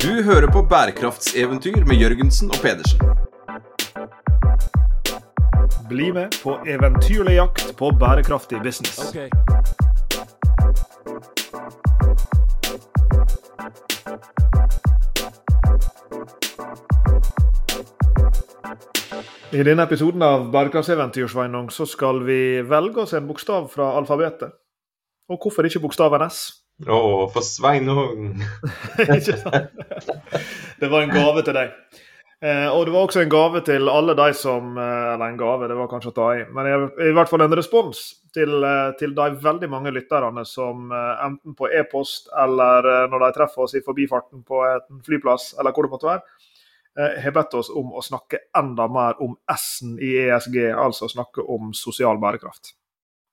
Du hører på bærekraftseventyr med Jørgensen og Pedersen. Bli med på eventyrlig jakt på bærekraftig business. I denne episoden av Bærekraftseventyr Sveinung, så skal vi velge oss en bokstav fra alfabetet. Og hvorfor ikke bokstaven S? Å, for Sveinung! Ikke sant? Det var en gave til deg. Eh, og det var også en gave til alle de som eh, Eller en gave, det var kanskje å ta i. Men i, i hvert fall en respons til, eh, til de veldig mange lytterne som eh, enten på e-post eller når de treffer oss i forbifarten på en flyplass, eller hvor det måtte være, eh, har bedt oss om å snakke enda mer om S-en i ESG, altså snakke om sosial bærekraft.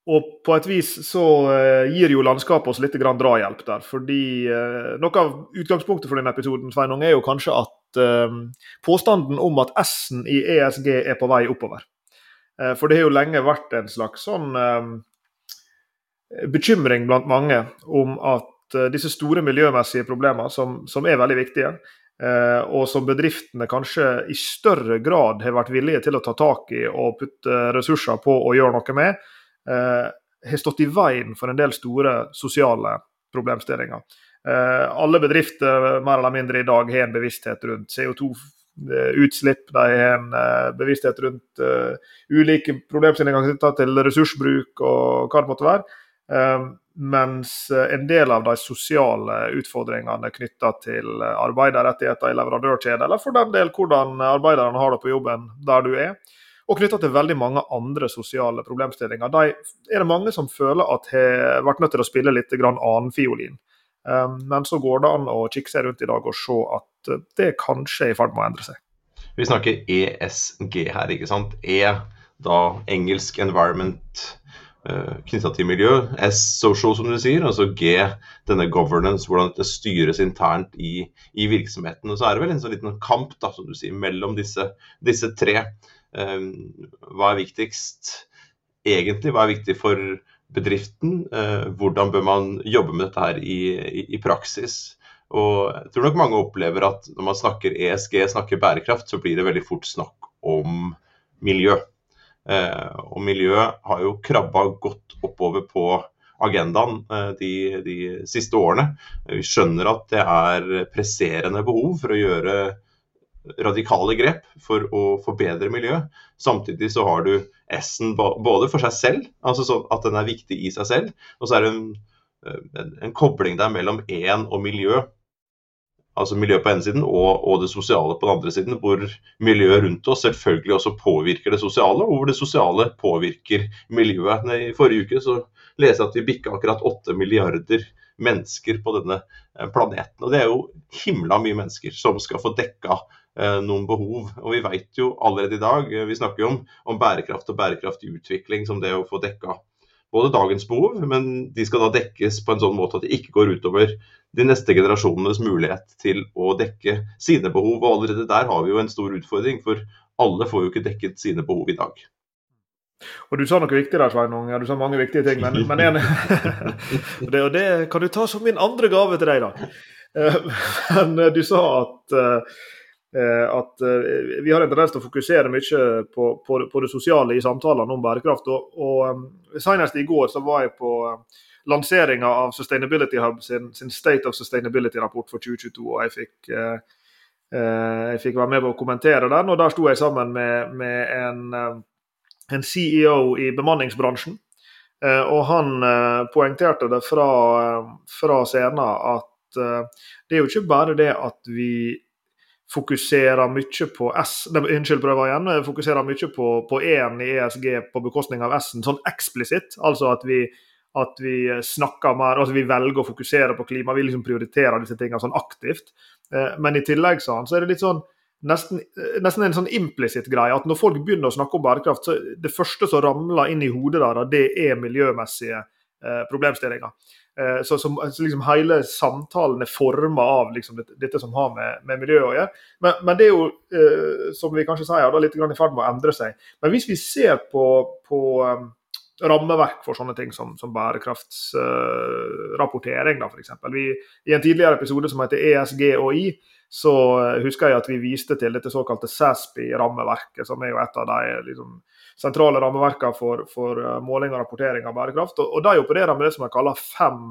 Og på et vis så eh, gir jo landskapet oss litt drahjelp der. Fordi eh, noe av utgangspunktet for denne episoden Sveinung, er jo kanskje at eh, påstanden om at S-en i ESG er på vei oppover. For det har jo lenge vært en slags sånn bekymring blant mange om at disse store miljømessige problemene, som, som er veldig viktige, og som bedriftene kanskje i større grad har vært villige til å ta tak i og putte ressurser på å gjøre noe med, har stått i veien for en del store sosiale problemstillinger. Eh, alle bedrifter mer eller mindre i dag har en bevissthet rundt CO2-utslipp. De har en eh, bevissthet rundt eh, ulike problemstillinger knyttet til ressursbruk og hva det måtte være. Eh, mens eh, en del av de sosiale utfordringene knytta til eh, arbeiderrettigheter i leverandørkjede, eller for den del hvordan arbeiderne har det på jobben der du er, og knytta til veldig mange andre sosiale problemstillinger. De er det mange som føler at har vært nødt til å spille litt annen fiolin. Um, men så går det an å kikke seg rundt i dag og se at uh, det kanskje er i ferd med å endre seg. Vi snakker ESG her, ikke sant? E, da engelsk environment uh, knytta til miljø. S, social, som du sier. Og så G, denne governance, hvordan dette styres internt i, i virksomheten. Og så er det vel en sånn liten kamp, da, som du sier, mellom disse, disse tre. Um, hva er viktigst egentlig? Hva er viktig for bedriften? Uh, hvordan bør man jobbe med dette her i, i, i praksis? Og jeg tror nok mange opplever at når man snakker ESG, snakker bærekraft, så blir det veldig fort snakk om miljø. Eh, og miljø har jo krabba godt oppover på agendaen eh, de, de siste årene. Vi skjønner at det er presserende behov for å gjøre radikale grep for å forbedre miljøet. Samtidig så har du S-en både for seg selv, altså sånn at den er viktig i seg selv, og så er det en, en, en kobling der mellom én og miljø. Altså miljø på ene siden og, og, det sosiale på den andre siden, hvor miljøet rundt oss selvfølgelig også påvirker det sosiale, og hvor det sosiale påvirker miljøet. I forrige uke så leste jeg at vi bikka akkurat åtte milliarder mennesker på denne planeten. Og det er jo himla mye mennesker som skal få dekka Eh, noen behov. Og vi vet jo allerede i dag, eh, vi snakker jo om, om bærekraft og bærekraftig utvikling som det å få dekka både dagens behov, men de skal da dekkes på en sånn måte at det ikke går utover de neste generasjonenes mulighet til å dekke sine behov. Og allerede der har vi jo en stor utfordring, for alle får jo ikke dekket sine behov i dag. Og Du sa noe viktig der, Sveinung. Ja, du sa mange viktige ting. Men, men en, det, og det kan du ta som min andre gave til deg, da. Eh, men du sa at Eh, at eh, vi har en tendens til å fokusere mye på, på, på, det sosiale i samtalene om bærekraft. og, og eh, Senest i går så var jeg på lanseringa av Sustainability Hub sin, sin State of Sustainability-rapport for 2022. og jeg fikk, eh, jeg fikk være med på å kommentere den. og Der sto jeg sammen med, med en, en, CEO i bemanningsbransjen. Eh, og Han eh, poengterte det fra, fra scenen at det er jo ikke bare det at vi fokuserer mye på S Unnskyld, prøver igjen. Fokuserer mye på, på E-en i ESG på bekostning av S-en, sånn eksplisitt. Altså at vi, at vi snakker mer, altså vi velger å fokusere på klima. Vi liksom prioriterer disse tingene sånn aktivt. Eh, men i tillegg så er det litt sånn nesten, nesten en sånn implisitt greie. At når folk begynner å snakke om bærekraft, så det første som ramler inn i hodet der, det er miljømessige eh, problemstillinger. Eh, så, som, så liksom hele samtalen er forma av liksom dette, som har med, med miljø å gjøre. Men, men, det er jo, eh, som vi kanskje sier, da, litt i ferd med å endre seg. Men hvis vi ser på, på um, rammeverk for sånne ting som, som bærekraftsrapportering, uh, f.eks. I en tidligere episode som heter ESG og I, så husker jeg at vi viste til dette såkalte SASPI-rammeverket, som er jo et av de liksom, sentrale rammeverkene for, for, måling og rapportering av bærekraft. Og, og de opererer med det som jeg kaller fem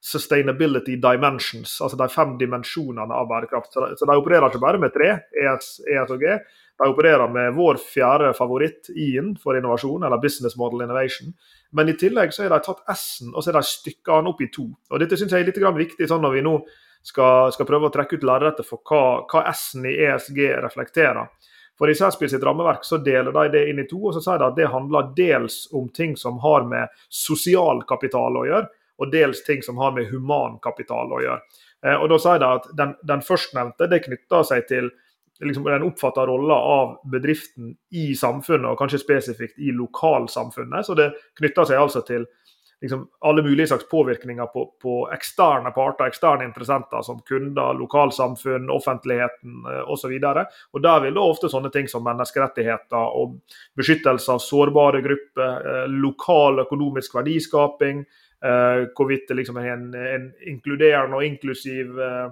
sustainability dimensions, altså de fem dimensjonene av bærekraft. Så de, så de opererer ikke bare med tre, ES, ES og G. De opererer med vår fjerde favoritt, IN, for innovasjon, eller Business Model Innovation. Men i tillegg så har de tatt S-en og så har de stykka den opp i to. Og Dette syns jeg er litt viktig sånn når vi nå skal, skal prøve å trekke ut lerretet for hva, hva S-en i ESG reflekterer. For I Sæsby sitt rammeverk så deler de det inn i to, og så sier de at det handler dels om ting som har med sosial kapital å gjøre, og dels ting som har med humankapital å gjøre. Eh, og da sier de at Den, den førstnevnte det knytter seg til liksom, den oppfatta rolla av bedriften i samfunnet, og kanskje spesifikt i lokalsamfunnet. Så det knytter seg altså til liksom, alle mulige slags påvirkninger på, på, eksterne parter, eksterne interessenter, som kunder, lokalsamfunn, offentligheten eh, osv. Der vil da ofte sånne ting som menneskerettigheter og beskyttelse av sårbare grupper, eh, lokal økonomisk verdiskaping, Uh, hvorvidt det liksom er en, en, inkluderende og inklusiv uh,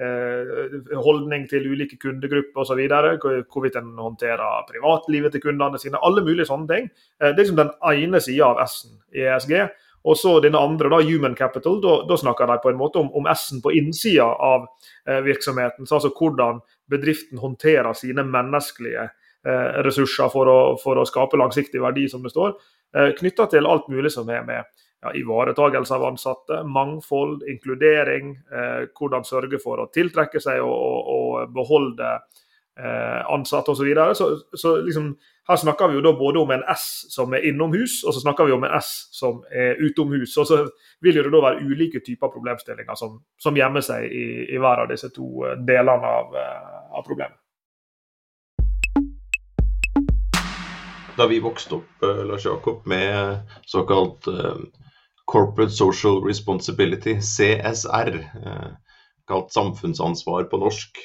holdning til ulike kundegrupper osv. Hvorvidt en håndterer privatlivet til kundene sine. Alle mulige sånne ting. det er liksom den ene sida av S-en i ESG. Og så denne andre, da, human capital, da, da snakker de på en måte om, om S-en på innsida av virksomheten. Så altså hvordan bedriften håndterer sine menneskelige ressurser for å, for å skape langsiktig verdi, som det står. Knytta til alt mulig som er med ja, ivaretagelse av ansatte, mangfold, inkludering. Eh, hvordan sørge for å tiltrekke seg og, og, og beholde eh, ansatte osv. Så, videre. så Så liksom, her snakker vi jo da både om en S som er innomhus, og så snakker vi om en S som er utomhus. Og så vil det da være ulike typer problemstillinger som, som gjemmer seg i, i, hver av disse to eh, delene av, eh, av problemet. Da vi vokste opp Lars Jakob, med såkalt Corporate Social Responsibility, CSR, eh, kalt samfunnsansvar på norsk,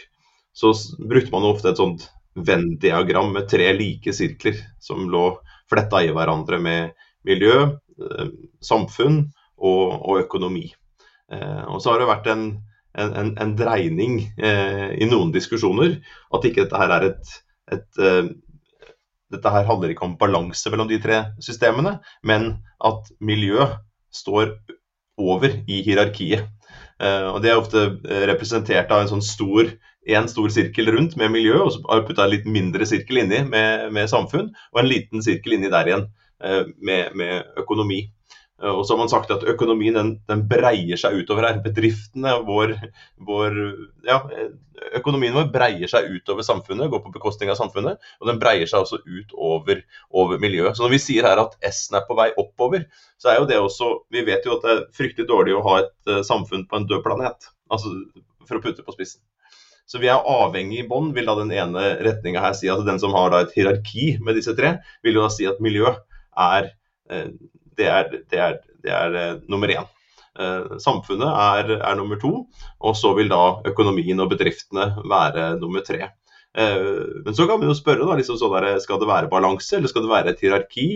så brukte man ofte et sånt Venn-diagram med tre like sirkler som lå fletta i hverandre med miljø, eh, samfunn og, og økonomi. Eh, og så har det vært en, en, en dreining i noen diskusjoner at ikke dette her er et, et dette her handler ikke om balanse mellom de tre systemene, men at miljø står over i hierarkiet. Uh, og Det er ofte eh, representert av en sånn stor en stor sirkel rundt med miljø, og så har vi putta en litt mindre sirkel inni med, med, samfunn, og en liten sirkel inni der igjen uh, med, med, økonomi. Uh, og så har man sagt at økonomien den, den breier seg utover her. Bedriftene, vår, vår ja, økonomien vår breier seg utover samfunnet, går på bekostning av samfunnet. Og den breier seg også utover over miljøet. Så når vi sier her at S-en er på vei oppover, så er jo det også Vi vet jo at det er fryktelig dårlig å ha et uh, samfunn på en død planet. Altså for å putte på spissen. Så vi er avhengig i bånn, vil da den ene retninga her si at den som har da et hierarki med disse tre, vil jo da si at miljø er, uh, det er, det er, det er uh, nummer én. Eh, samfunnet er, er, nummer to, og så vil da økonomien og bedriftene være nummer tre. Eh, men så kan vi jo spørre, da, liksom sånn der, skal det være balanse, eller skal det være et hierarki?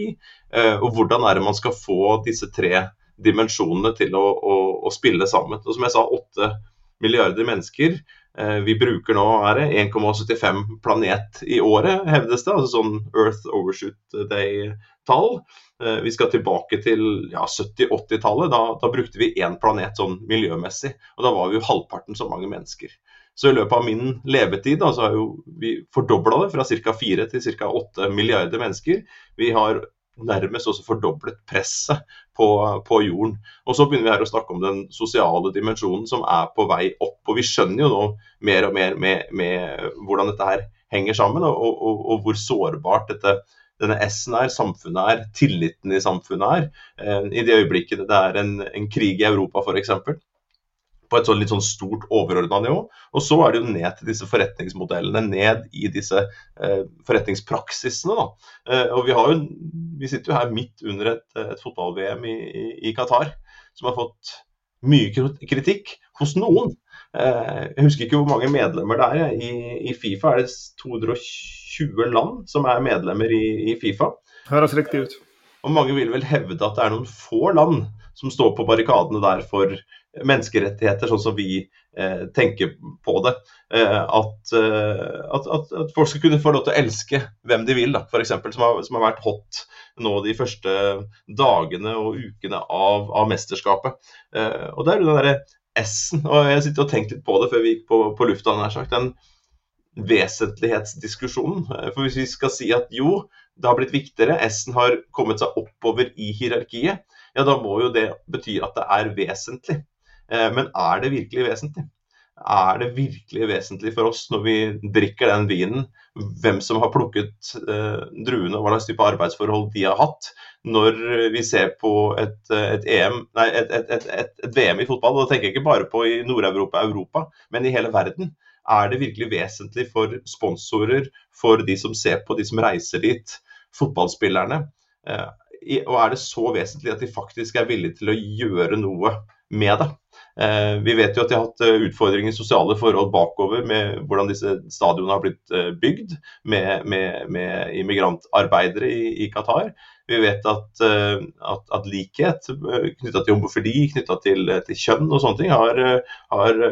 Eh, og hvordan er det man skal få disse tre dimensjonene til å, å, å spille sammen? Og som jeg sa, åtte milliarder mennesker. Vi bruker nå 1,75 planet i året, hevdes det. altså sånn Earth Overshoot Day-tall. Eh, vi skal tilbake til ja, 70-80-tallet. Da, da, brukte vi én planet sånn miljømessig. Og da var vi jo halvparten så mange mennesker. Så i løpet av min levetid da, så har vi fordobla det fra ca. 4 til ca. 8 milliarder mennesker. Vi har nærmest også fordoblet presset på, på, jorden. Og så begynner vi her å snakke om den sosiale dimensjonen som er på vei opp. Og vi skjønner jo nå mer og mer med, med hvordan dette her henger sammen, og, og, og hvor sårbart dette denne S-en er, samfunnet er, tilliten i samfunnet er. Eh, I de øyeblikkene det er en, en krig i Europa f.eks. På et sånn litt sånn stort overordna nivå. Og så er det jo ned til disse forretningsmodellene, ned i disse eh, forretningspraksisene. da. Eh, og vi, har jo, vi sitter jo her midt under et, et fotball-VM i, i, i Qatar, som har fått mye kritikk hos noen. Eh, jeg husker ikke hvor mange medlemmer det er. I, i Fifa er det 220 land som er medlemmer i, i Fifa. Høres riktig ut. Og mange vil vel hevde at det er noen få land som står på barrikadene der for menneskerettigheter, sånn som vi eh, tenker på det. Eh, at, eh, at, at, at, folk skal kunne få lov til å elske hvem de vil, f.eks. Som, har, som har vært hot nå de første dagene og ukene av, av mesterskapet. Eh, og det er den derre S-en. og Jeg sitter og tenkte litt på det før vi gikk på, på lufta. nær sagt, den vesentlighetsdiskusjonen. Eh, for hvis vi skal si at jo, det har blitt viktigere, S-en har kommet seg oppover i hierarkiet, ja da må jo det bety at det er vesentlig. Eh, men er det virkelig vesentlig? Er det virkelig vesentlig for oss når vi drikker den vinen, hvem som har plukket eh, druene og hva slags type arbeidsforhold de har hatt, når vi ser på et, et, EM, nei, et, et, VM i fotball? Og da tenker jeg ikke bare på i Nord-Europa Europa, men i hele verden. Er det virkelig vesentlig for sponsorer, for de som ser på, de som reiser dit, fotballspillerne? Eh, og er det så vesentlig at de faktisk er villige til å gjøre noe med det? Eh, vi vet jo at de har hatt eh, utfordringer i sosiale forhold bakover med hvordan disse stadionene har blitt bygd med, med, med immigrantarbeidere i, i, Qatar. Vi vet at, at, at likhet knytta til homofili, knytta til, til, kjønn og sånne ting, har, har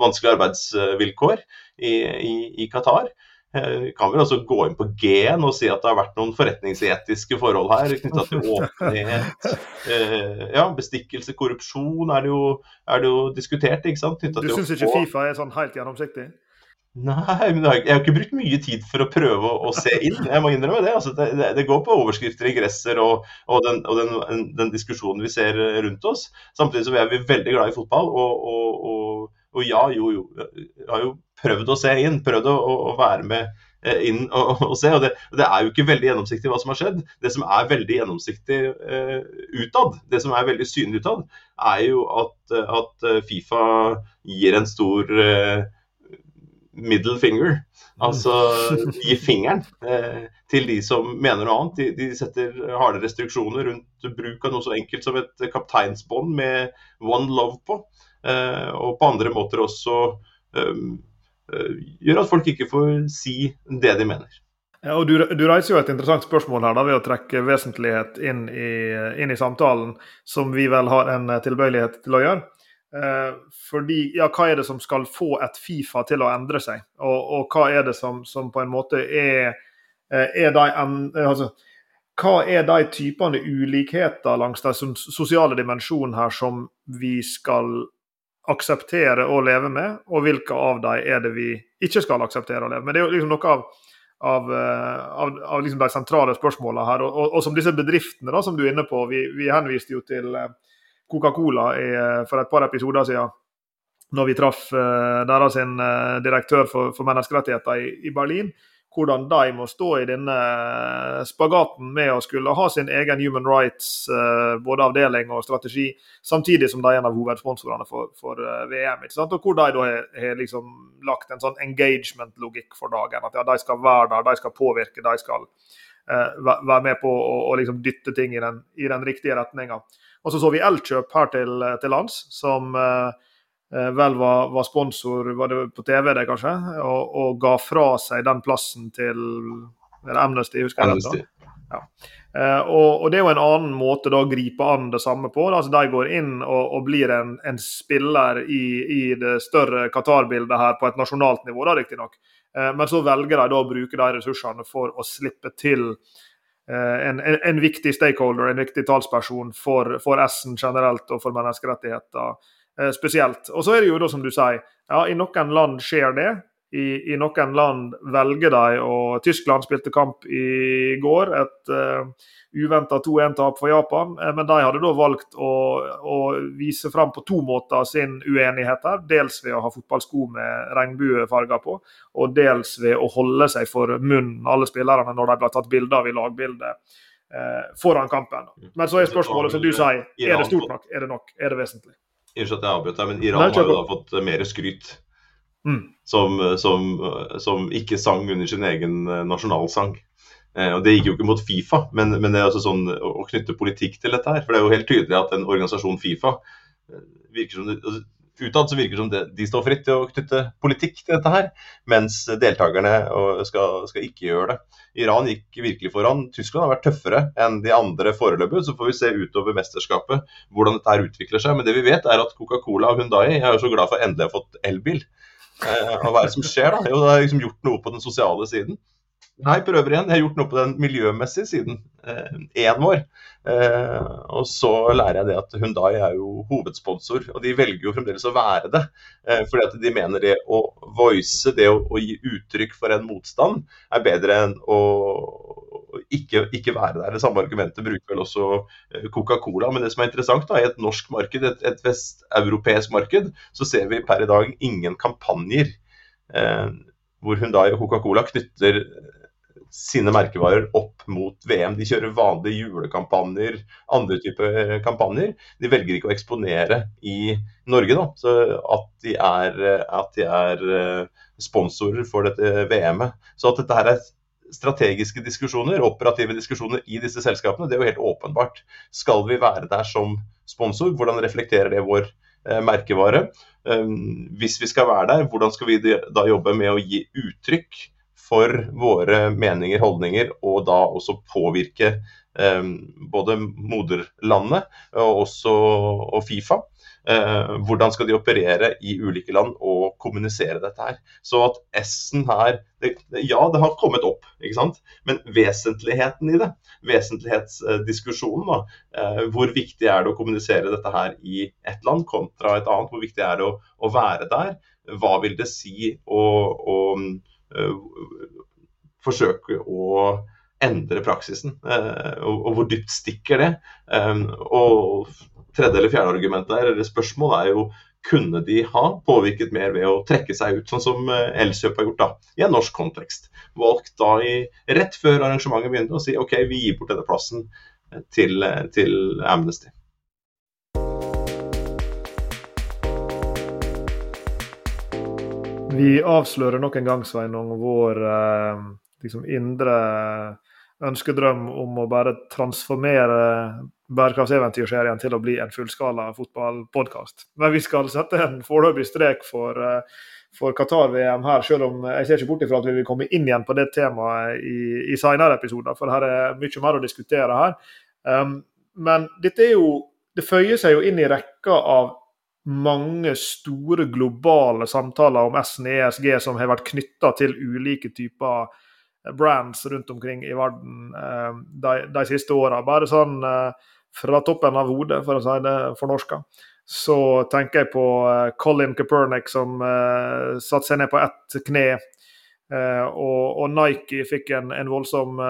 vanskelige arbeidsvilkår i, i, i Qatar. Eh, kan vel altså gå inn på G-en og si at det har vært noen forretningsetiske forhold her knytta til åpenhet. Eh, ja, bestikkelse, korrupsjon er det jo, er det jo diskutert. ikke sant? du syns ikke Fifa er sånn helt gjennomsiktig? Nei, men jeg har ikke brukt mye tid for å prøve å, å se inn. Jeg må innrømme det. Altså, det, det, går på overskrifter i gresser og, og, den, og den, den, diskusjonen vi ser rundt oss. Samtidig så er vi veldig glad i fotball. og, og og ja, jo, jo. Jeg har jo prøvd å se inn, prøvd å, å være med eh, inn og, og se. og det, det, er jo ikke veldig gjennomsiktig hva som har skjedd. Det som er veldig gjennomsiktig uh, utad, det som er veldig synlig utad, er jo at, at, Fifa gir en stor uh, middle finger. Altså gir fingeren eh, til de som mener noe annet. De, de, setter harde restriksjoner rundt bruk av noe så enkelt som et kapteinsbånd med one love på. Eh, og på andre måter også eh, eh, gjør at folk ikke får si det de mener. Ja, og du, du, reiser jo et interessant spørsmål her da, ved å trekke vesentlighet inn i, inn i samtalen, som vi vel har en tilbøyelighet til å gjøre. Eh, fordi, ja, Hva er det som skal få et Fifa til å endre seg? Og, og hva er det som, som, på en måte er, er de, altså, Hva er de typene ulikheter langs den sosiale dimensjonen her som vi skal akseptere å leve med, og hvilke av dem er det vi ikke skal akseptere å leve med. Det er jo liksom noe av, av, eh, av, av liksom de sentrale spørsmålene her. Og, og, og, som disse bedriftene da, som du er inne på, vi, vi henviste jo til eh, Coca-Cola for et par episoder siden. Når vi traff deres direktør for, for menneskerettigheter i, i Berlin hvordan de må stå i denne spagaten med å skulle ha sin egen human rights eh, både avdeling og strategi, samtidig som de er en av hovedsponsorene for, for eh, VM. Og Hvor de da har liksom lagt en sånn engagement-logikk for dagen. At ja, de skal være der, de skal påvirke, de skal uh, være med på å, å liksom dytte ting i den, i den riktige retninga. Og så så vi Elkjøp her til, til lands, som uh, vel var, var, sponsor var det på TV, det kanskje, og, og, ga fra seg den plassen til Amnesty. husker jeg Amnesty. det ja. Uh, og, og, Det er jo en annen måte da å gripe an det samme på. Altså, de går inn og, og blir en, en spiller i, i, det større Qatar-bildet her på et nasjonalt nivå, da riktignok. Uh, men så velger de da å bruke de ressursene for å slippe til en, en, en, viktig stakeholder, en viktig talsperson for, for S-en generelt og for menneskerettigheter Eh, spesielt. Og så er det jo da, som du sier, ja, i noen land skjer det. I, i noen land velger de, og Tyskland spilte kamp i går. Et uh, uventa 2-1-tap for Japan. Eh, men de hadde da valgt å, å, vise fram på to måter sin uenighet her. Dels ved å ha fotballsko med regnbuefarger på, og dels ved å holde seg for munnen, alle spillerne, når de ble tatt bilde av i lagbildet eh, foran kampen. Men så er spørsmålet, som du sier, er det stort nok? Er det nok? Er det vesentlig? Unnskyld at jeg avbrøt deg, men Iran har jo da fått mer skryt. Mm. Som, som, som, ikke sang under sin egen eh, nasjonalsang. Eh, og Det gikk jo ikke mot Fifa, men, men det er altså sånn å knytte politikk til dette her. For det er jo helt tydelig at en organisasjon Fifa eh, virker som det, altså, utad så virker det som det, de står fritt til å knytte politikk til dette her, mens deltakerne skal, skal, ikke gjøre det. Iran gikk virkelig foran. Tyskland har vært tøffere enn de andre foreløpig. Så får vi se utover mesterskapet hvordan dette her utvikler seg. Men det vi vet er at Coca-Cola og Hundai er jo så glad for endelig å ha fått elbil. Eh, hva er det som skjer da? Jo, det har liksom gjort noe på den sosiale siden. Nei, prøver igjen. Jeg har gjort noe på den miljømessige siden. Én eh, år. Eh, og så lærer jeg det at Hundai er jo hovedsponsor, og de velger jo fremdeles å være det. Eh, fordi at de mener det å voice, det å, å gi uttrykk for en motstand, er bedre enn å ikke, ikke, være der. Det samme argumentet bruker vel også Coca-Cola. Men det som er interessant, da, i et norsk marked, et, et vesteuropeisk marked, så ser vi per i dag ingen kampanjer eh, hvor Hundai og Coca-Cola knytter sine merkevarer opp mot VM. De kjører vanlige julekampanjer, andre typer kampanjer. De velger ikke å eksponere i Norge, da. Så at de er, at de er eh, sponsorer for dette VM-et. Så at dette her er strategiske diskusjoner, operative diskusjoner i disse selskapene, det er jo helt åpenbart. Skal vi være der som sponsor? Hvordan reflekterer det vår eh, merkevare? Um, hvis vi skal være der, hvordan skal vi da jobbe med å gi uttrykk for våre meninger, holdninger, og da også påvirke eh, både moderlandet og også og Fifa. Eh, hvordan skal de operere i ulike land og kommunisere dette her. Så at S-en her det, Ja, det har kommet opp, ikke sant? men vesentligheten i det, vesentlighetsdiskusjonen, da, eh, hvor viktig er det å kommunisere dette her i ett land kontra et annet? Hvor viktig er det å, å være der? Hva vil det si å, å forsøke å endre praksisen. Eh, og hvor dypt stikker det? Eh, og tredje eller fjerde argument der, eller spørsmål er jo kunne de ha påvirket mer ved å trekke seg ut, sånn som Elkjøp har gjort da, i en norsk kontekst. Valgt da i, rett før arrangementet begynte å si OK, vi gir bort denne plassen til, til Amnesty. Vi avslører nok en gang Sveinung, vår eh, liksom indre ønskedrøm om å bare transformere bærekrafteventyrserien til å bli en fullskala fotballpodkast. Men vi skal sette en foreløpig strek for, eh, for Qatar-VM her, selv om jeg ser ikke bort ifra at vi vil komme inn igjen på det temaet i, i senere episoder, for her er mye mer å diskutere her. Um, men dette er jo Det føyer seg jo inn i rekka av mange store globale samtaler om SNESG som har vært knytta til ulike typer eh, brands rundt omkring i verden eh, de, de siste åra. Bare sånn eh, fra toppen av hodet, for å si det fornorska, så tenker jeg på Colin Kaepernick som satte seg ned på ett kne. Og, og, Nike fikk en, en voldsom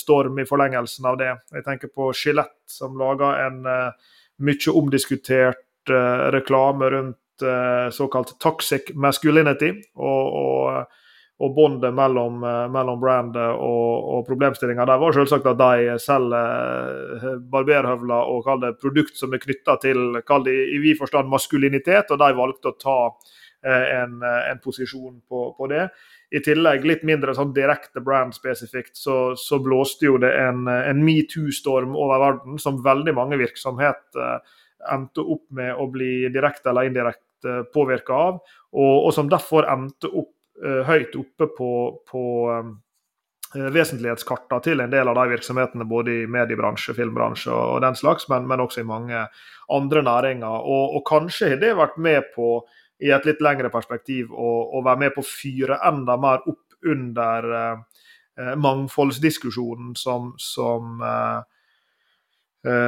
storm i forlengelsen av det. Jeg tenker på Gillette, som laga en mye omdiskutert uh, reklame rundt uh, såkalt toxic masculinity. og, og og båndet mellom, mellom brandet og, og problemstillinga der var selvsagt at de selger barberhøvler og kall det produkt som er knytta til kall det i vid forstand maskulinitet, og de valgte å ta en, en posisjon på, på, det. I tillegg, litt mindre sånn direkte brand-spesifikt, så, så, blåste jo det en, en metoo-storm over verden som veldig mange virksomheter endte opp med å bli direkte eller indirekte påvirka av, og, og, som derfor endte opp uh, høyt oppe på, på um, vesentlighetskarta til en del av de virksomhetene, både i mediebransje, filmbransje og, den slags, men, men, også i mange andre næringer. Og, og kanskje har det vært med på, i et litt lengre perspektiv, å, å være med på å fyre enda mer opp under uh, mangfoldsdiskusjonen som, som Eh,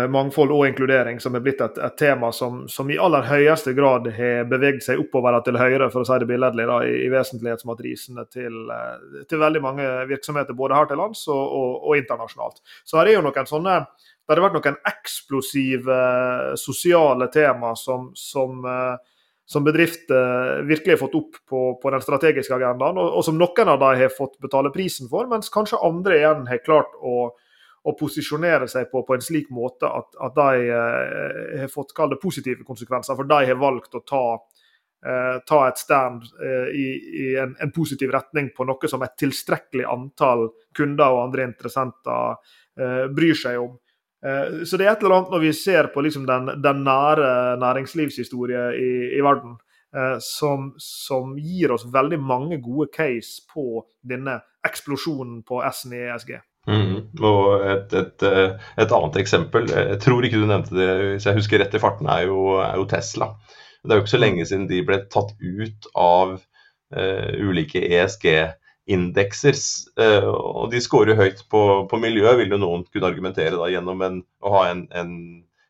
mangfold og inkludering, som er blitt et, et tema som, som, i aller høyeste grad har beveget seg oppover til høyre, for å si det billedlig, da, i, i vesentlighetsmatrisene til, eh, til, veldig mange virksomheter, både her til lands og, og, og internasjonalt. Så her er jo noen sånne det har vært noen eksplosive sosiale tema som, som, eh, som bedrifter virkelig har fått opp på, på den strategiske agendaen, og, og, som noen av dem har fått betale prisen for, mens kanskje andre igjen har klart å å posisjonere seg på på en slik måte at, at de eh, har fått kall positive konsekvenser. For de har valgt å ta, eh, ta et stand eh, i, i en, en, positiv retning på noe som et tilstrekkelig antall kunder og andre interessenter eh, bryr seg om. Eh, så det er et eller annet når vi ser på liksom den, den, nære næringslivshistorie i, i verden, som, som, gir oss veldig mange gode case på denne eksplosjonen på S-en i ESG. Mm. Og et, et, eh, et, annet eksempel, jeg tror ikke du nevnte det, hvis jeg husker rett i farten, er jo, er jo Tesla. Det er jo ikke så lenge siden de ble tatt ut av uh, ulike ESG-indekser. Uh, og de scorer høyt på, på miljø, vil jo noen kunne argumentere da, gjennom en, å ha en, en,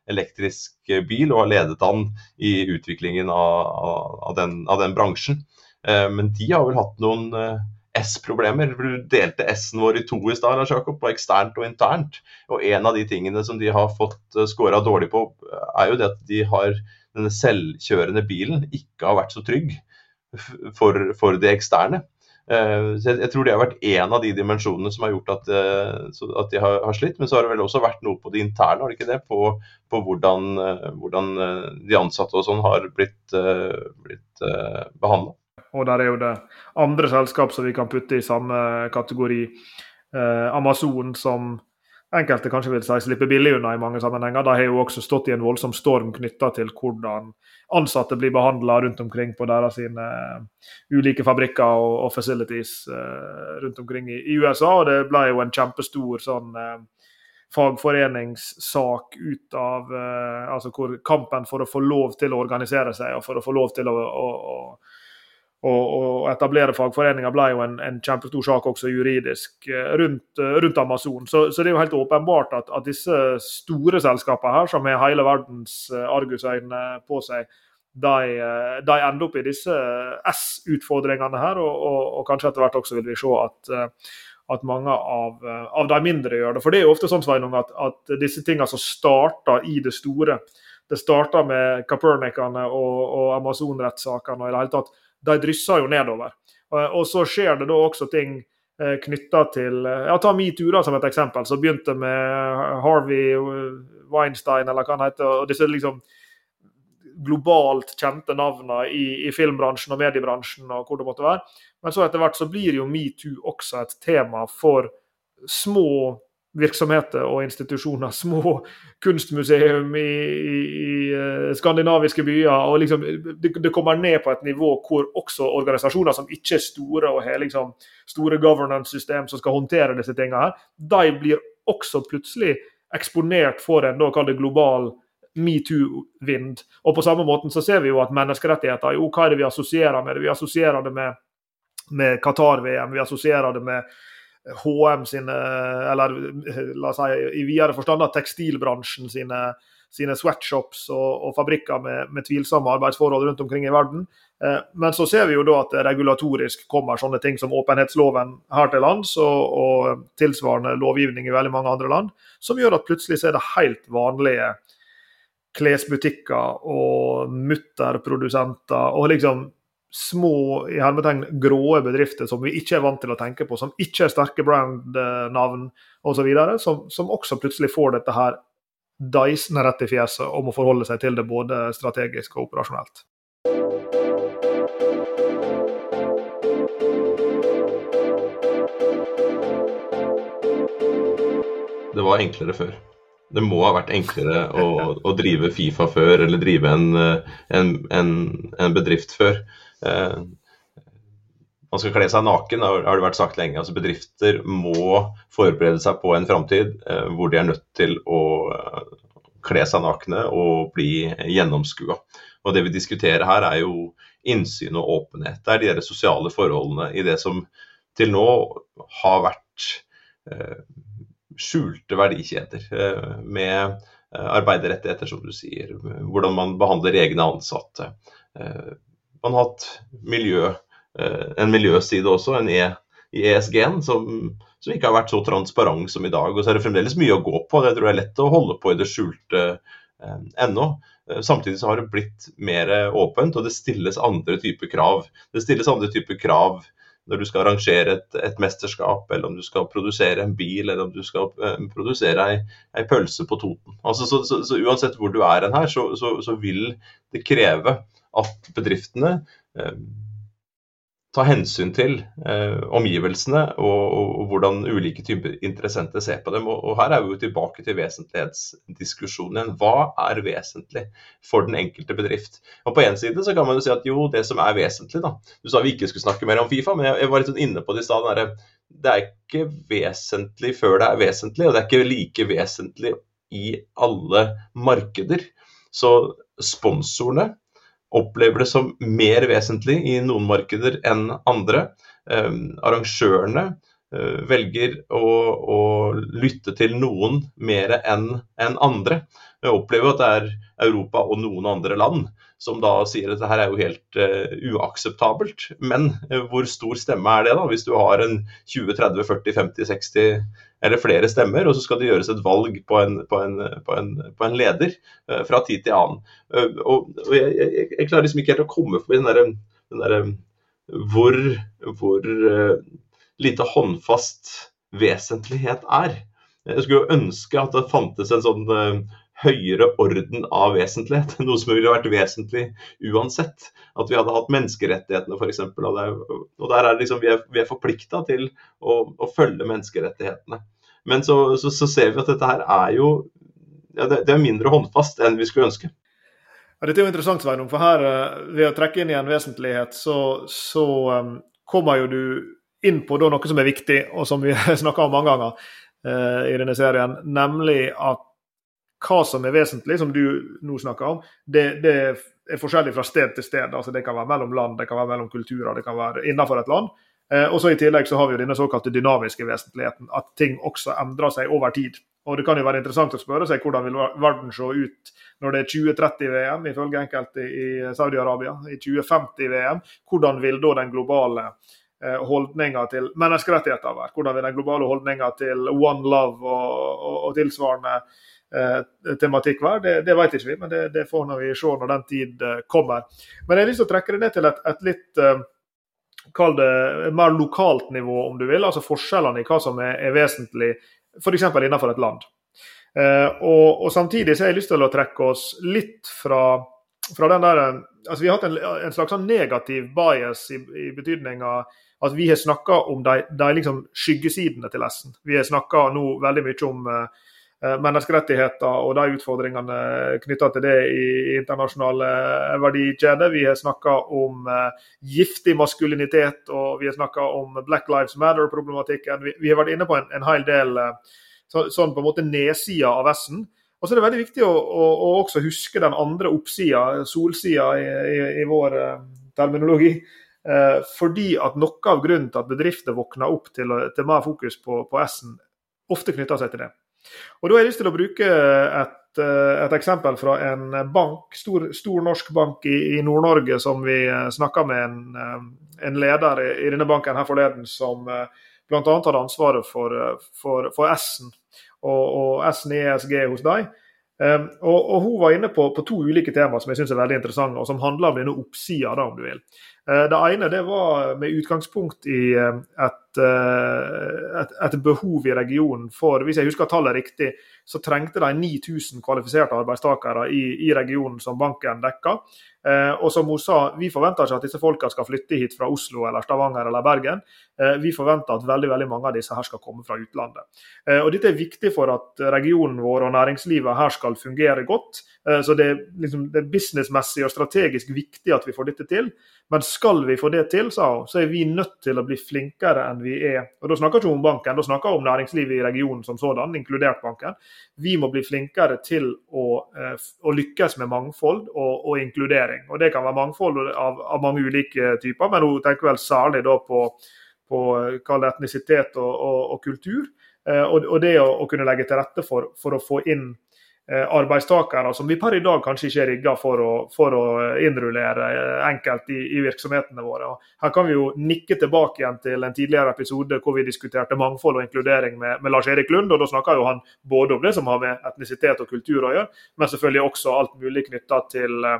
elektrisk bil og ha ledet an i utviklingen av, av, den, av den, bransjen. Uh, men de har vel hatt noen S-problemer. Du delte S-en vår i to i stad, Jakob, på eksternt og internt. Og en av de tingene som de har fått uh, scora dårlig på, er jo det at de har denne selvkjørende bilen ikke har vært så trygg for, for det eksterne. Uh, så jeg, tror det har vært én av de dimensjonene som har gjort at, uh, at de har, slitt. Men så har det vel også vært noe på det interne, har det ikke det? På, på hvordan, hvordan de ansatte og sånn har blitt, blitt behandla. Og der er jo det andre selskap som vi kan putte i samme kategori. Eh, Amazon, som enkelte kanskje vil si slipper billig unna i mange sammenhenger. De har jo også stått i en voldsom storm knytta til hvordan ansatte blir behandla rundt omkring på deres sine uh, ulike fabrikker og, og facilities eh, rundt omkring i, i, USA. Og det ble jo en kjempestor sånn eh, fagforeningssak ut av altså hvor kampen for å få lov til å organisere seg og for å få lov til å, å, å å etablere fagforeninger ble jo en, en, kjempestor sak også juridisk eh, rundt, eh, rundt Amazon. Så, så, det er jo helt åpenbart at, at disse store selskapene her, som har hele verdens eh, argusøyne på seg, de, de, ender opp i disse S-utfordringene her. Og, og, og, kanskje etter hvert også vil vi se at, at mange av, av, de mindre gjør det. For det er jo ofte sånn Sveinung, at, at disse tingene som starter i det store Det starter med Capernicene og, og Amazon-rettssakene og i det hele tatt de drysser jo nedover. Og så skjer det da også ting eh, knytta til eh, ja, Ta metoo som et eksempel, som begynte med Harvey Weinstein, eller hva han heter. og disse liksom globalt kjente navnene i, i, filmbransjen og mediebransjen og hvor det måtte være. Men så etter hvert så blir jo metoo også et tema for små virksomheter og institusjoner. Små kunstmuseum i, i, i eh, skandinaviske byer. og liksom, det, det, kommer ned på et nivå hvor også organisasjoner som ikke er store og har liksom store governance-system som skal håndtere disse tingene, her, de blir også plutselig eksponert for en da, det global metoo-vind. Og På samme måten så ser vi jo at menneskerettigheter jo, hva er det vi assosierer med? Vi assosierer det med, med Qatar-VM, vi assosierer det med HM sine, eller la oss si i videre forstand tekstilbransjen sine, sine sweatshops og, og fabrikker med, med, tvilsomme arbeidsforhold rundt omkring i verden. Eh, men så ser vi jo da at det regulatorisk kommer sånne ting som åpenhetsloven her til lands, og, og tilsvarende lovgivning i veldig mange andre land, som gjør at plutselig så er det helt vanlige klesbutikker og mutterprodusenter og liksom små i hermetegn gråe bedrifter som vi ikke er vant til å tenke på, som ikke er sterke brandnavn osv., som, som også plutselig får dette her deisende rett i fjeset og må forholde seg til det både strategisk og operasjonelt. Det var enklere før. Det må ha vært enklere å, å drive Fifa før, eller drive en, en, en, en bedrift før. Eh, man skal kle seg naken, har det vært sagt lenge. Altså Bedrifter må forberede seg på en framtid eh, hvor de er nødt til å eh, kle seg nakne og bli gjennomskua. Og det vi diskuterer her, er jo innsyn og åpenhet. Det er de sosiale forholdene i det som til nå har vært eh, skjulte verdikjeder. Eh, med arbeiderrettigheter, som du sier. Hvordan man behandler egne ansatte. Eh, man har hatt miljø, eh, en miljøside også, en E i ESG-en, som, som, ikke har vært så transparent som i dag. Og så er det fremdeles mye å gå på. Det tror jeg er lett å holde på i det skjulte eh, ennå. Eh, samtidig så har det blitt mer åpent, og det stilles andre typer krav. Det stilles andre typer krav når du skal arrangere et, et, mesterskap, eller om du skal produsere en bil, eller om du skal eh, produsere ei, ei, pølse på Toten. Altså, så, så, så, Uansett hvor du er hen her, så, så, vil det kreve at bedriftene eh, ta hensyn til eh, omgivelsene og, og, og, hvordan ulike typer interessenter ser på dem. Og, og, Her er vi jo tilbake til vesentlighetsdiskusjonen Hva er vesentlig for den enkelte bedrift? Og På en side så kan man jo si at jo, det som er vesentlig da, Du sa vi ikke skulle snakke mer om Fifa, men jeg, jeg var litt sånn inne på det i stad. Det er ikke vesentlig før det er vesentlig, og det er ikke like vesentlig i alle markeder. Så sponsorene opplever det som mer vesentlig i noen markeder enn andre. Ehm, arrangørene velger å, å, lytte til noen mer enn en andre. Jeg opplever at det er Europa og noen andre land som da sier at dette er jo helt uh, uakseptabelt. Men uh, hvor stor stemme er det, da? Hvis du har en 20, 30, 40, 50, 60 eller flere stemmer, og så skal det gjøres et valg på en, på en, på en, på en leder uh, fra tid til annen. og, og jeg, jeg, jeg, klarer liksom ikke helt å komme forbi den derre der, hvor, hvor lite håndfast vesentlighet er. Jeg skulle ønske at det fantes en sånn høyere orden av vesentlighet. Noe som ville vært vesentlig uansett. At vi hadde hatt menneskerettighetene f.eks. Og, og der er liksom, vi er, er forplikta til å, å, følge menneskerettighetene. Men så, så, så, ser vi at dette her er jo ja, det, det, er mindre håndfast enn vi skulle ønske. Ja, dette er jo interessant, Sveinung. For her, eh, ved å trekke inn i en vesentlighet, så, så um, kommer jo du inn på noe som er viktig, og som vi har snakka om mange ganger eh, i denne serien, nemlig at hva som er vesentlig, som du nå snakker om, det, det, er forskjellig fra sted til sted. altså Det kan være mellom land, det kan være mellom kulturer, det kan være innenfor et land. Eh, og så I tillegg så har vi jo denne såkalte dynamiske vesentligheten, at ting også endrer seg over tid. Og Det kan jo være interessant å spørre seg hvordan vil verden se ut når det er 2030-VM, ifølge enkelte i Saudi-Arabia, i 2050-VM. Hvordan vil da den globale eh, holdninga til menneskerettigheter være? Hvordan vil den globale holdninga til one love og, og, og tilsvarende eh, tematikk være? Det, det vet ikke vi, men det, det får vi se når den tid eh, kommer. Men jeg har lyst til å trekke det ned til et, et litt eh, Kall det mer lokalt nivå, om du vil. Altså forskjellene i hva som er, er vesentlig, f.eks. innenfor et land. Eh, og, og, Samtidig så har jeg lyst til å trekke oss litt fra, fra den der altså Vi har hatt en, en slags sånn negativ bias i, i betydning av at vi har snakka om de, de liksom skyggesidene til S-en. Vi har snakka nå veldig mye om uh, Eh, menneskerettigheter og de utfordringene knytta til det i internasjonale verdikjeder. Vi har snakka om giftig maskulinitet og vi har snakka om Black Lives Matter-problematikken. Vi, har vært inne på en, en hel del så, sånn på en måte nedsida av S-en. Og så er det veldig viktig å, å, å, også huske den andre oppsida, solsida i, i, i vår terminologi. Fordi at noe av grunnen til at bedrifter våkner opp til, til mer fokus på, på S-en, ofte knytter seg til det. Og Da har jeg lyst til å bruke et, eh, et eksempel fra en bank, stor, stor norsk bank i, i Nord-Norge, som vi eh, snakka med en, eh, en, leder i, denne banken her forleden, som bl.a. hadde ansvaret for, for, for S-en og, og S-en i ESG hos dem. Um, og, og, Hun var inne på, på to ulike temaer som jeg synes er veldig interessante, og som handler om denne oppsida, om du vil. Uh, det ene det var med utgangspunkt i et Eh, et, et, behov i regionen for Hvis jeg husker tallet riktig, så trengte de 9000 kvalifiserte arbeidstakere i, i regionen som banken dekka. Eh, og som hun sa, vi forventer ikke at disse folka skal flytte hit fra Oslo eller Stavanger eller Bergen. Eh, vi forventer at veldig veldig mange av disse her skal komme fra utlandet. Eh, og Dette er viktig for at regionen vår og næringslivet her skal fungere godt. Eh, så det liksom, det er businessmessig og strategisk viktig at vi får dette til. Men skal vi få det til, sa hun, så er vi nødt til å bli flinkere enn vi er. Og Da snakker ikke om banken, da snakker hun om næringslivet i regionen som sådan, inkludert banken. Vi må bli flinkere til å, eh, å lykkes med mangfold og, og, inkludering. Og Det kan være mangfold av, av, mange ulike typer, men hun tenker vel særlig da på, på etnisitet og, og, og kultur. Eh, og, det å, å, kunne legge til rette for, for å få inn Eh, arbeidstakere som vi per i dag kanskje ikke er rigga for, for, å innrullere eh, enkelt i, i, virksomhetene våre. Her kan vi jo nikke tilbake igjen til en tidligere episode hvor vi diskuterte mangfold og inkludering med, med Lars Erik Lund. og Da snakka jo han både om det som har med etnisitet og kultur å gjøre, men selvfølgelig også alt mulig knytta til eh,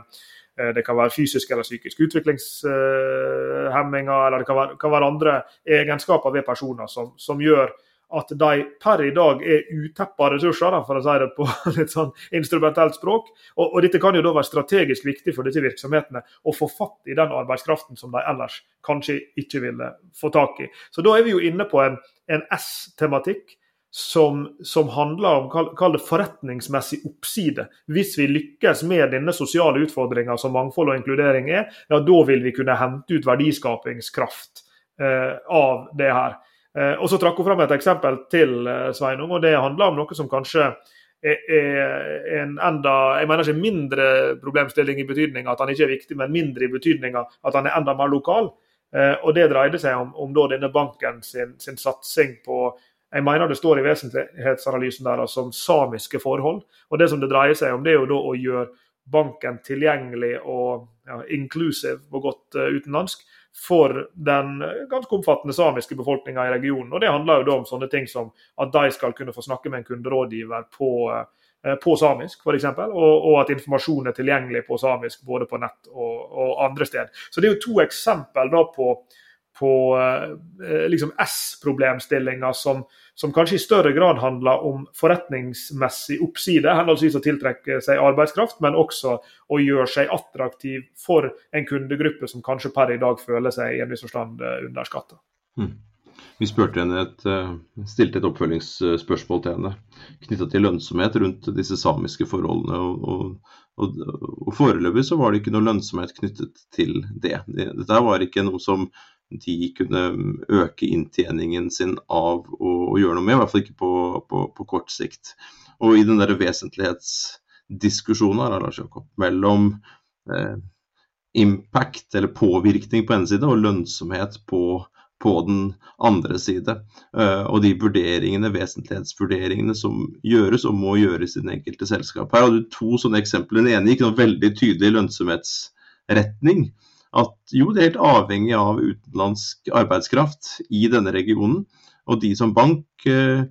det kan være fysiske eller psykiske utviklingshemminger, eller det kan være, kan være andre egenskaper ved personer som, som gjør at de per i dag er uteppa ressurser, for å si det på litt sånn instrumentelt språk. Og, og, dette kan jo da være strategisk viktig for disse virksomhetene å få fatt i den arbeidskraften som de ellers kanskje ikke ville få tak i. Så da er vi jo inne på en, en S-tematikk. Som, som, handler om kall det forretningsmessig oppside. Hvis vi lykkes med denne sosiale utfordringa som mangfold og inkludering er, ja, da vil vi kunne hente ut verdiskapingskraft eh, av det her. Eh, og så trakk hun fram et eksempel til, eh, Sveinung, og det handler om noe som kanskje er en enda jeg mener ikke mindre problemstilling i betydninga at han ikke er viktig, men mindre i betydninga at han er enda mer lokal. Eh, og Det dreide seg om, om denne banken sin, sin, satsing på jeg mener det står i vesentlighetsanalysen der altså, om samiske forhold. Og Det som det dreier seg om, det er jo da å gjøre banken tilgjengelig og ja, inclusive på godt utenlandsk for den ganske omfattende samiske befolkninga i regionen. Og Det handler jo da om sånne ting som at de skal kunne få snakke med en kunderådgiver på, eh, på samisk, f.eks. Og, og at informasjon er tilgjengelig på samisk både på nett og, og andre steder. Så det er jo to eksempel da på, på eh, liksom S-problemstillinger som, som kanskje i større grad handler om forretningsmessig oppside, henholdsvis å tiltrekke seg arbeidskraft, men også å gjøre seg attraktiv for en kundegruppe som kanskje per i dag føler seg i en viss forstand eh, underskatta. Mm. Vi et, eh, stilte et oppfølgingsspørsmål til henne knytta til lønnsomhet rundt disse samiske forholdene. og, og, og, Foreløpig så var det ikke noe lønnsomhet knyttet til det. Dette var ikke noe som de kunne øke inntjeningen sin av å gjøre noe med, i hvert fall ikke på, på, på kort sikt. Og i den der vesentlighetsdiskusjonen her, Lars Jakob, mellom eh, impact, eller påvirkning på ene side, og lønnsomhet på, på den andre side. Uh, og de vurderingene, vesentlighetsvurderingene som gjøres og må gjøres i den enkelte selskap. Her har du to sånne eksempler. Den ene gikk noe veldig tydelig lønnsomhetsretning at jo, det er helt avhengig av utenlandsk arbeidskraft i denne regionen. Og de som bank eh,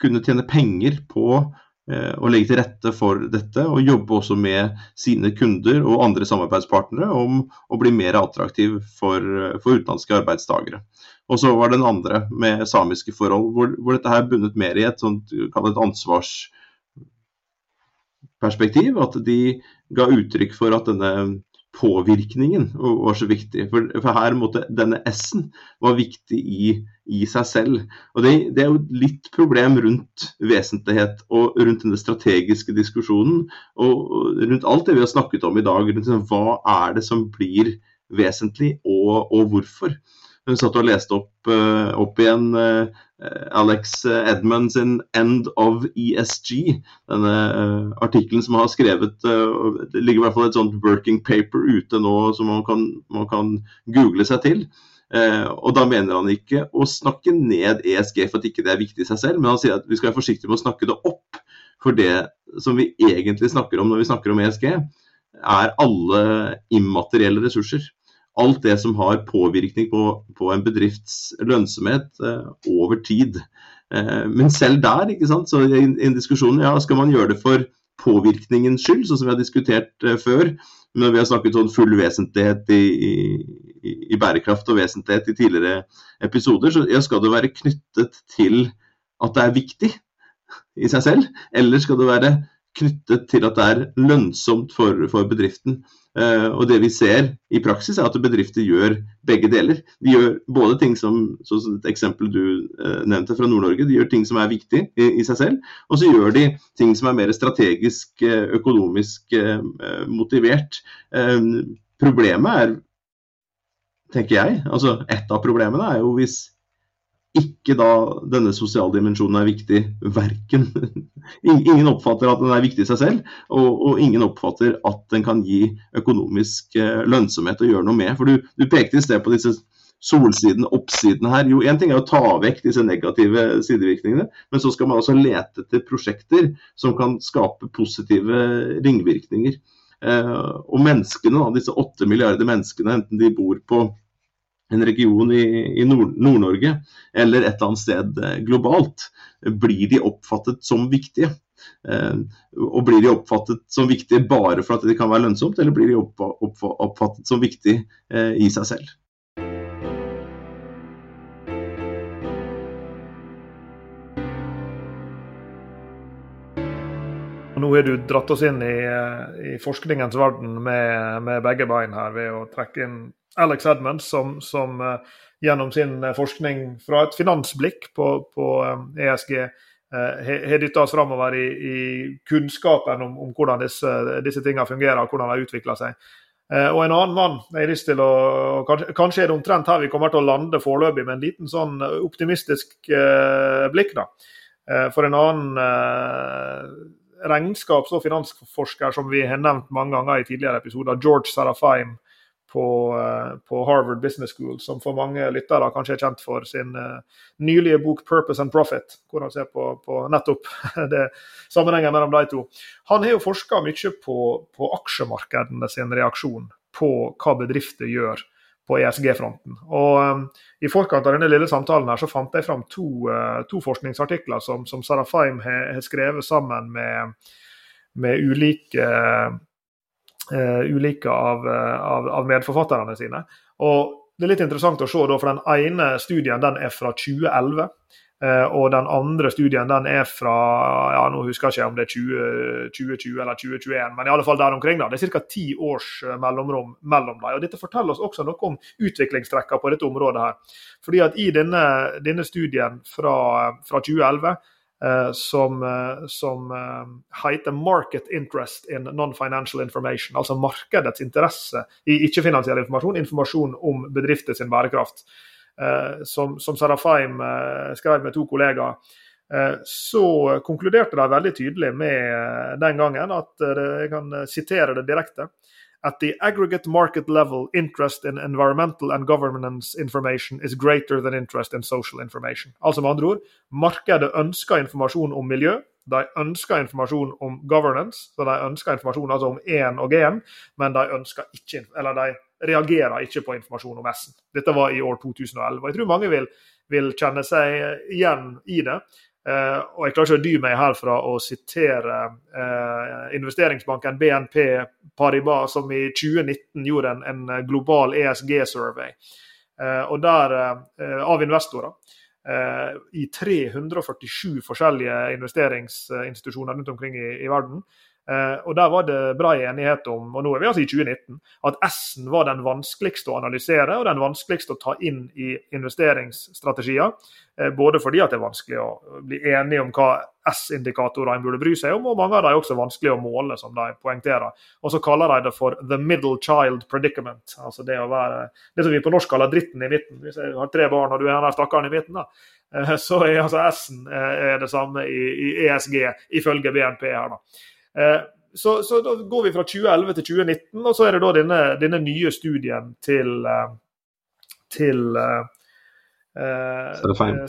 kunne tjene penger på eh, å legge til rette for dette, og jobbe også med sine kunder og andre samarbeidspartnere om å bli mer attraktiv for, for utenlandske arbeidstakere. Og så var den andre med samiske forhold, hvor, hvor dette her bundet mer i et sånt, ansvarsperspektiv. At de ga uttrykk for at denne påvirkningen var så viktig. For, for her måtte denne S-en var viktig i, i, seg selv. Og det, det, er jo litt problem rundt vesentlighet og rundt denne strategiske diskusjonen. Og, rundt alt det vi har snakket om i dag. Rundt, liksom, hva er det som blir vesentlig, og, og hvorfor? Hun satt og leste opp, uh, opp igjen uh, Alex Edmund sin 'End of ESG'. Denne uh, artikkelen som han har skrevet Det ligger i hvert fall et sånt working paper ute nå som man kan, man kan google seg til. Og Da mener han ikke å snakke ned ESG for at ikke det er viktig i seg selv, men han sier at vi skal være forsiktige med å snakke det opp. For det som vi egentlig snakker om når vi snakker om ESG, er alle immaterielle ressurser alt det som har påvirkning på, på en bedrifts lønnsomhet eh, over tid. Eh, men selv der, ikke sant, så i en diskusjon, ja, skal man gjøre det for påvirkningens skyld, sånn som vi har diskutert eh, når vi har snakket om full vesentlighet i, i, i, bærekraft og vesentlighet i tidligere episoder, så skal det være knyttet til at det er viktig i seg selv, eller skal det være knyttet til at det er lønnsomt for, for bedriften. Uh, og det vi ser i praksis, er at bedrifter gjør begge deler. De gjør både ting som som et eksempel du uh, nevnte fra Nord-Norge, de gjør ting som er viktig i, i, seg selv. Og så gjør de ting som er mer strategisk, uh, økonomisk motivert. problemet er, tenker jeg, altså et av problemene er jo hvis ikke da denne sosiale dimensjonen er viktig verken Ingen oppfatter at den er viktig i seg selv, og, og, ingen oppfatter at den kan gi økonomisk eh, lønnsomhet å gjøre noe med. For du, du pekte i sted på disse solsiden, oppsiden her. Jo, én ting er å ta vekk disse negative sidevirkningene, men så skal man også lete etter prosjekter som kan skape positive ringvirkninger. Eh, og menneskene, disse åtte milliarder menneskene, enten de bor på en region i, i Nord-Norge -Nord eller et eller annet sted eh, globalt, blir de oppfattet som viktige. Eh, og blir de oppfattet som viktige bare for at det kan være lønnsomt, eller blir de oppfattet som viktige eh, i seg selv? Nå har du dratt oss inn i, i forskningens verden med, med, begge bein her ved å trekke inn Alex Edmunds, som, som uh, gjennom sin forskning fra et finansblikk på, på ESG uh, har dytta oss framover i, i, kunnskapen om, om hvordan disse, disse tingene fungerer og hvordan de utvikler seg. Og en annen mann jeg har lyst til å, kanskje, kanskje, er det omtrent her vi kommer til å lande foreløpig, med en liten sånn optimistisk blikk. da. For en annen regnskaps- og finansforsker som vi har nevnt mange ganger i tidligere episoder, George Sarafaim på, eh, på, Harvard Business School, som for mange lyttere kanskje er kjent for sin uh, nylige bok 'Purpose and Profit', hvor han ser på, på nettopp det sammenhengen mellom de to. Han har jo forska mye på, på aksjemarkedene sin reaksjon på hva bedrifter gjør på ESG-fronten. Og um, I forkant av denne lille samtalen her så fant jeg fram to, uh, to forskningsartikler som, som Sarah har, har skrevet sammen med, med ulike, uh, ulike av, av, av, medforfatterne sine. Og Det er litt interessant å se, da, for den ene studien den er fra 2011. Eh, og den andre studien den er fra ja, nå husker jeg ikke om det er 20, 2020 eller 2021, men i alle fall der omkring. da. Det er ca. ti års eh, mellomrom mellom dem. Og Dette forteller oss også noe om utviklingstrekkene på dette området. her. Fordi at I denne, denne studien fra, fra 2011 eh, som, eh, som eh, heter 'Market Interest in Non-Financial Information', altså markedets interesse i ikke-finansiell informasjon, informasjon om bedrifter sin bærekraft. Eh, som, som Sarafaim eh, skrev med to kollegaer, eh, så konkluderte de veldig tydelig med den gangen at jeg kan sitere det direkte. At the aggregate market level, interest in environmental and governance information is greater than interest in social information. Altså med andre ord, markedet ønsker informasjon om miljø, de ønsker informasjon om governance, så de ønsker informasjon altså om én og én, men de ønsker ikke, eller de reagerer ikke på informasjon om S-en. Dette var i år 2011. og Jeg tror mange vil, vil kjenne seg igjen i det. Uh, og Jeg klarer ikke å dy meg herfra å sitere uh, investeringsbanken BNP Paribas, som i 2019 gjorde en, en global ESG-survey uh, og der av investorer. I 347 forskjellige investeringsinstitusjoner rundt omkring i, i verden. Eh, og Der var det bred enighet om, og nå er vi altså i 2019, at S-en var den vanskeligste å analysere og den vanskeligste å ta inn i investeringsstrategier. Eh, både fordi at det er vanskelig å bli enige om hva S-indikatorer en burde bry seg om, og mange av dem er også vanskelig å måle, som de poengterer. Og så kaller de det for 'the middle child predicament'. altså Det å være, det som vi på norsk kaller dritten i midten. Hvis jeg har tre barn og du er den stakkaren i midten, da, eh, så er altså S-en det samme i ESG, ifølge BNP her. da. Eh, så, så, da går vi fra 2011 til 2019, og så er det da denne, denne nye studien til, eh, til uh,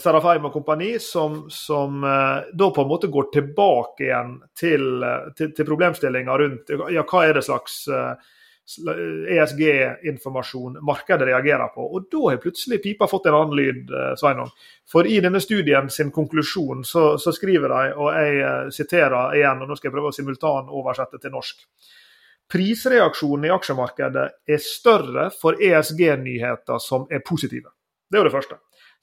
Sarafheim og kompani, som, som uh, da på en måte går tilbake igjen til, til, til problemstillinga rundt ja, hva er det slags uh, ESG-informasjon markedet reagerer på. Og da har plutselig pipa fått en annen lyd, eh, Sveinung. For i denne studien sin konklusjon så, så skriver de, og jeg eh, siterer igjen, og nå skal jeg prøve å simultanoversette til norsk. Prisreaksjonen i aksjemarkedet er større for ESG-nyheter som er positive. Det er jo det første.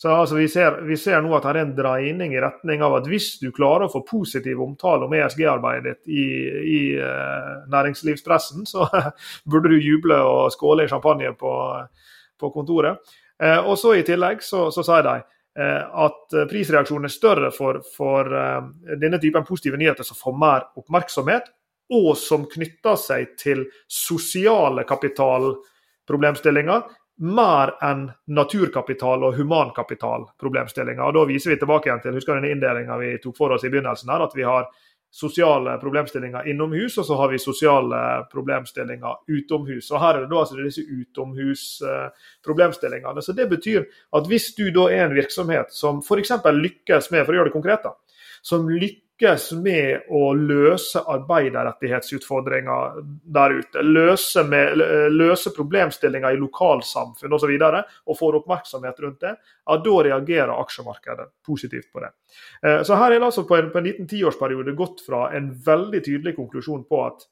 Så altså, vi, ser, vi, ser, nå at det er en dreining i retning av at hvis du klarer å få positiv omtale om ESG-arbeidet i, i uh, næringslivspressen, så burde du juble og skåle i champagne på, på kontoret. Uh, og så I tillegg så, så sier de uh, at prisreaksjonen er større for, for denne typen positive nyheter som får mer oppmerksomhet, og som knytter seg til sosiale kapitalproblemstillinger mer enn naturkapital og humankapital-problemstillinger. Da viser vi tilbake igjen til husker denne inndelinga vi tok for oss i begynnelsen, her, at vi har sosiale problemstillinger innomhus, og så har vi sosiale problemstillinger utomhus. Og Her er det da altså disse utomhusproblemstillingene. Så Det betyr at hvis du da er en virksomhet som f.eks. lykkes med, for å gjøre det konkret, da, som lykkes lykkes med å løse arbeiderrettighetsutfordringer der ute. Løse, med, løse problemstillinger i lokalsamfunn osv. Og, så og får oppmerksomhet rundt det, ja, da reagerer aksjemarkedet positivt på det. Eh, så her er det altså på en, på en liten tiårsperiode gått fra en veldig tydelig konklusjon på at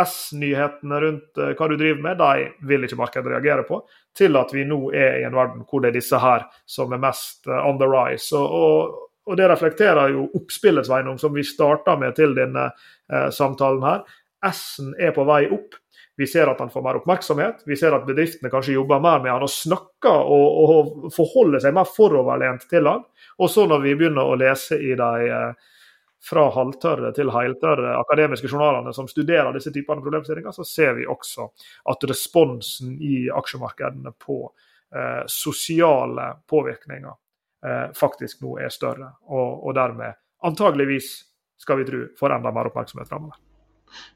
S-nyhetene rundt eh, hva du driver med, de vil ikke markedet reagere på, til at vi nå er i en verden hvor det er disse her som er mest eh, on the rise. Og, og og det reflekterer jo oppspillet Sveinung, som vi starta med til denne eh, samtalen her. S-en er på vei opp. Vi ser at han får mer oppmerksomhet. Vi ser at bedriftene kanskje jobber mer med han og snakker og, og forholder seg mer foroverlent til han. Og så når vi begynner å lese i de eh, fra halvtørre til heltørre akademiske journalene som studerer disse typene problemstillinger, så ser vi også at responsen i aksjemarkedene på eh, sosiale påvirkninger faktisk nå er større. Og, og dermed antageligvis, skal vi tro, får enda mer oppmerksomhet framover.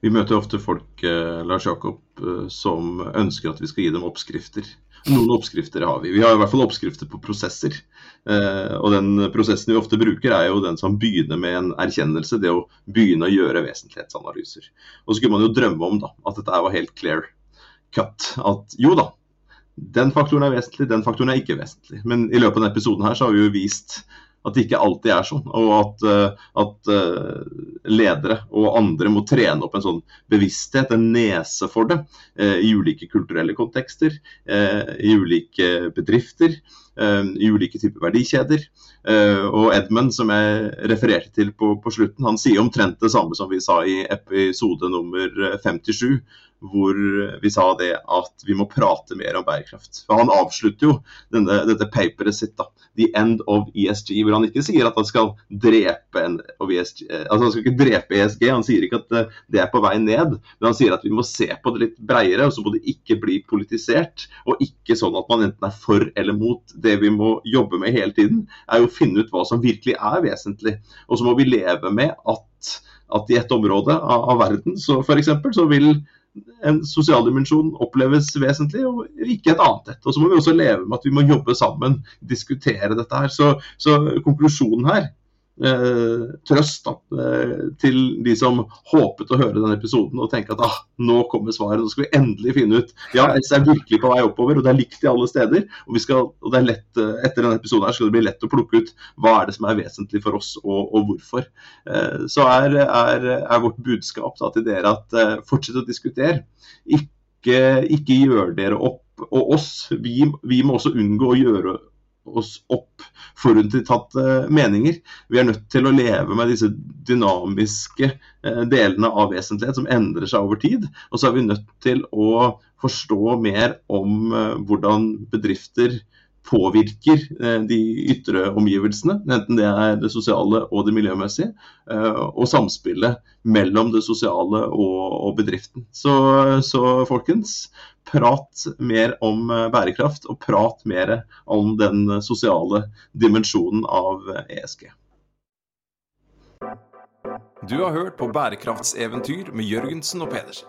Vi møter ofte folk eh, Lars Jakob, eh, som ønsker at vi skal gi dem oppskrifter. Noen oppskrifter har vi. Vi har i hvert fall oppskrifter på prosesser. Eh, og den prosessen vi ofte bruker, er jo den som begynner med en erkjennelse. Det å begynne å gjøre vesentlighetsanalyser. Og så kunne man jo drømme om da, at dette var helt clear cut. At jo da, den faktoren er vesentlig, den faktoren er ikke vesentlig. Men i løpet av denne episoden her så har vi jo vist at det ikke alltid er sånn. Og at, eh, at, eh, ledere og andre må trene opp en sånn bevissthet, en nese for det, eh, i ulike kulturelle kontekster, i ulike bedrifter, i ulike typer verdikjeder. Og Edmund, som jeg refererte til på, på slutten, han sier omtrent det samme som vi sa i episode nummer 57 hvor vi sa det at vi må prate mer om bærekraft. For Han avslutter jo denne, dette paperet sitt, da, 'The End of ESG', hvor han ikke sier at han skal drepe ESG, eh, altså han skal ikke drepe ESG, han sier ikke at eh, det er på vei ned, men han sier at vi må se på det litt breiere, og så må det ikke bli politisert. Og ikke sånn at man enten er for eller mot. Det vi må jobbe med hele tiden, er å finne ut hva som virkelig er vesentlig. Og så må vi leve med at, at i et område av, av verden så f.eks. så vil en sosial dimensjon oppleves vesentlig, og ikke et annet et. Og så må vi også leve med at vi må jobbe sammen, diskutere dette her. Så, så konklusjonen her trøst da, eh, til de som håpet å høre denne episoden og tenke at ah, nå kommer svaret, nå skal vi endelig finne ut. Ja, S er virkelig på vei oppover, og det er likt i alle steder. Og, skal, og lett, eh, etter denne episoden her skal det bli lett å plukke ut hva er det som er vesentlig for oss, og, og hvorfor. Eh, så er, er, er, vårt budskap da, til dere at eh, fortsett å diskutere. Ikke, ikke gjør dere opp. Og oss, vi, vi må også unngå å gjøre oss opp forutinntatte meninger. Vi er nødt til å leve med disse dynamiske eh, delene av vesentlighet som endrer seg over tid. Og så er vi nødt til å forstå mer om eh, hvordan bedrifter påvirker eh, de ytre omgivelsene, enten det er det sosiale og det miljømessige, og samspillet mellom det sosiale og, bedriften. Så, så folkens, prat mer om eh, bærekraft, og prat mer om den sosiale dimensjonen av ESG. Du har hørt på Bærekraftseventyr med Jørgensen og Pedersen.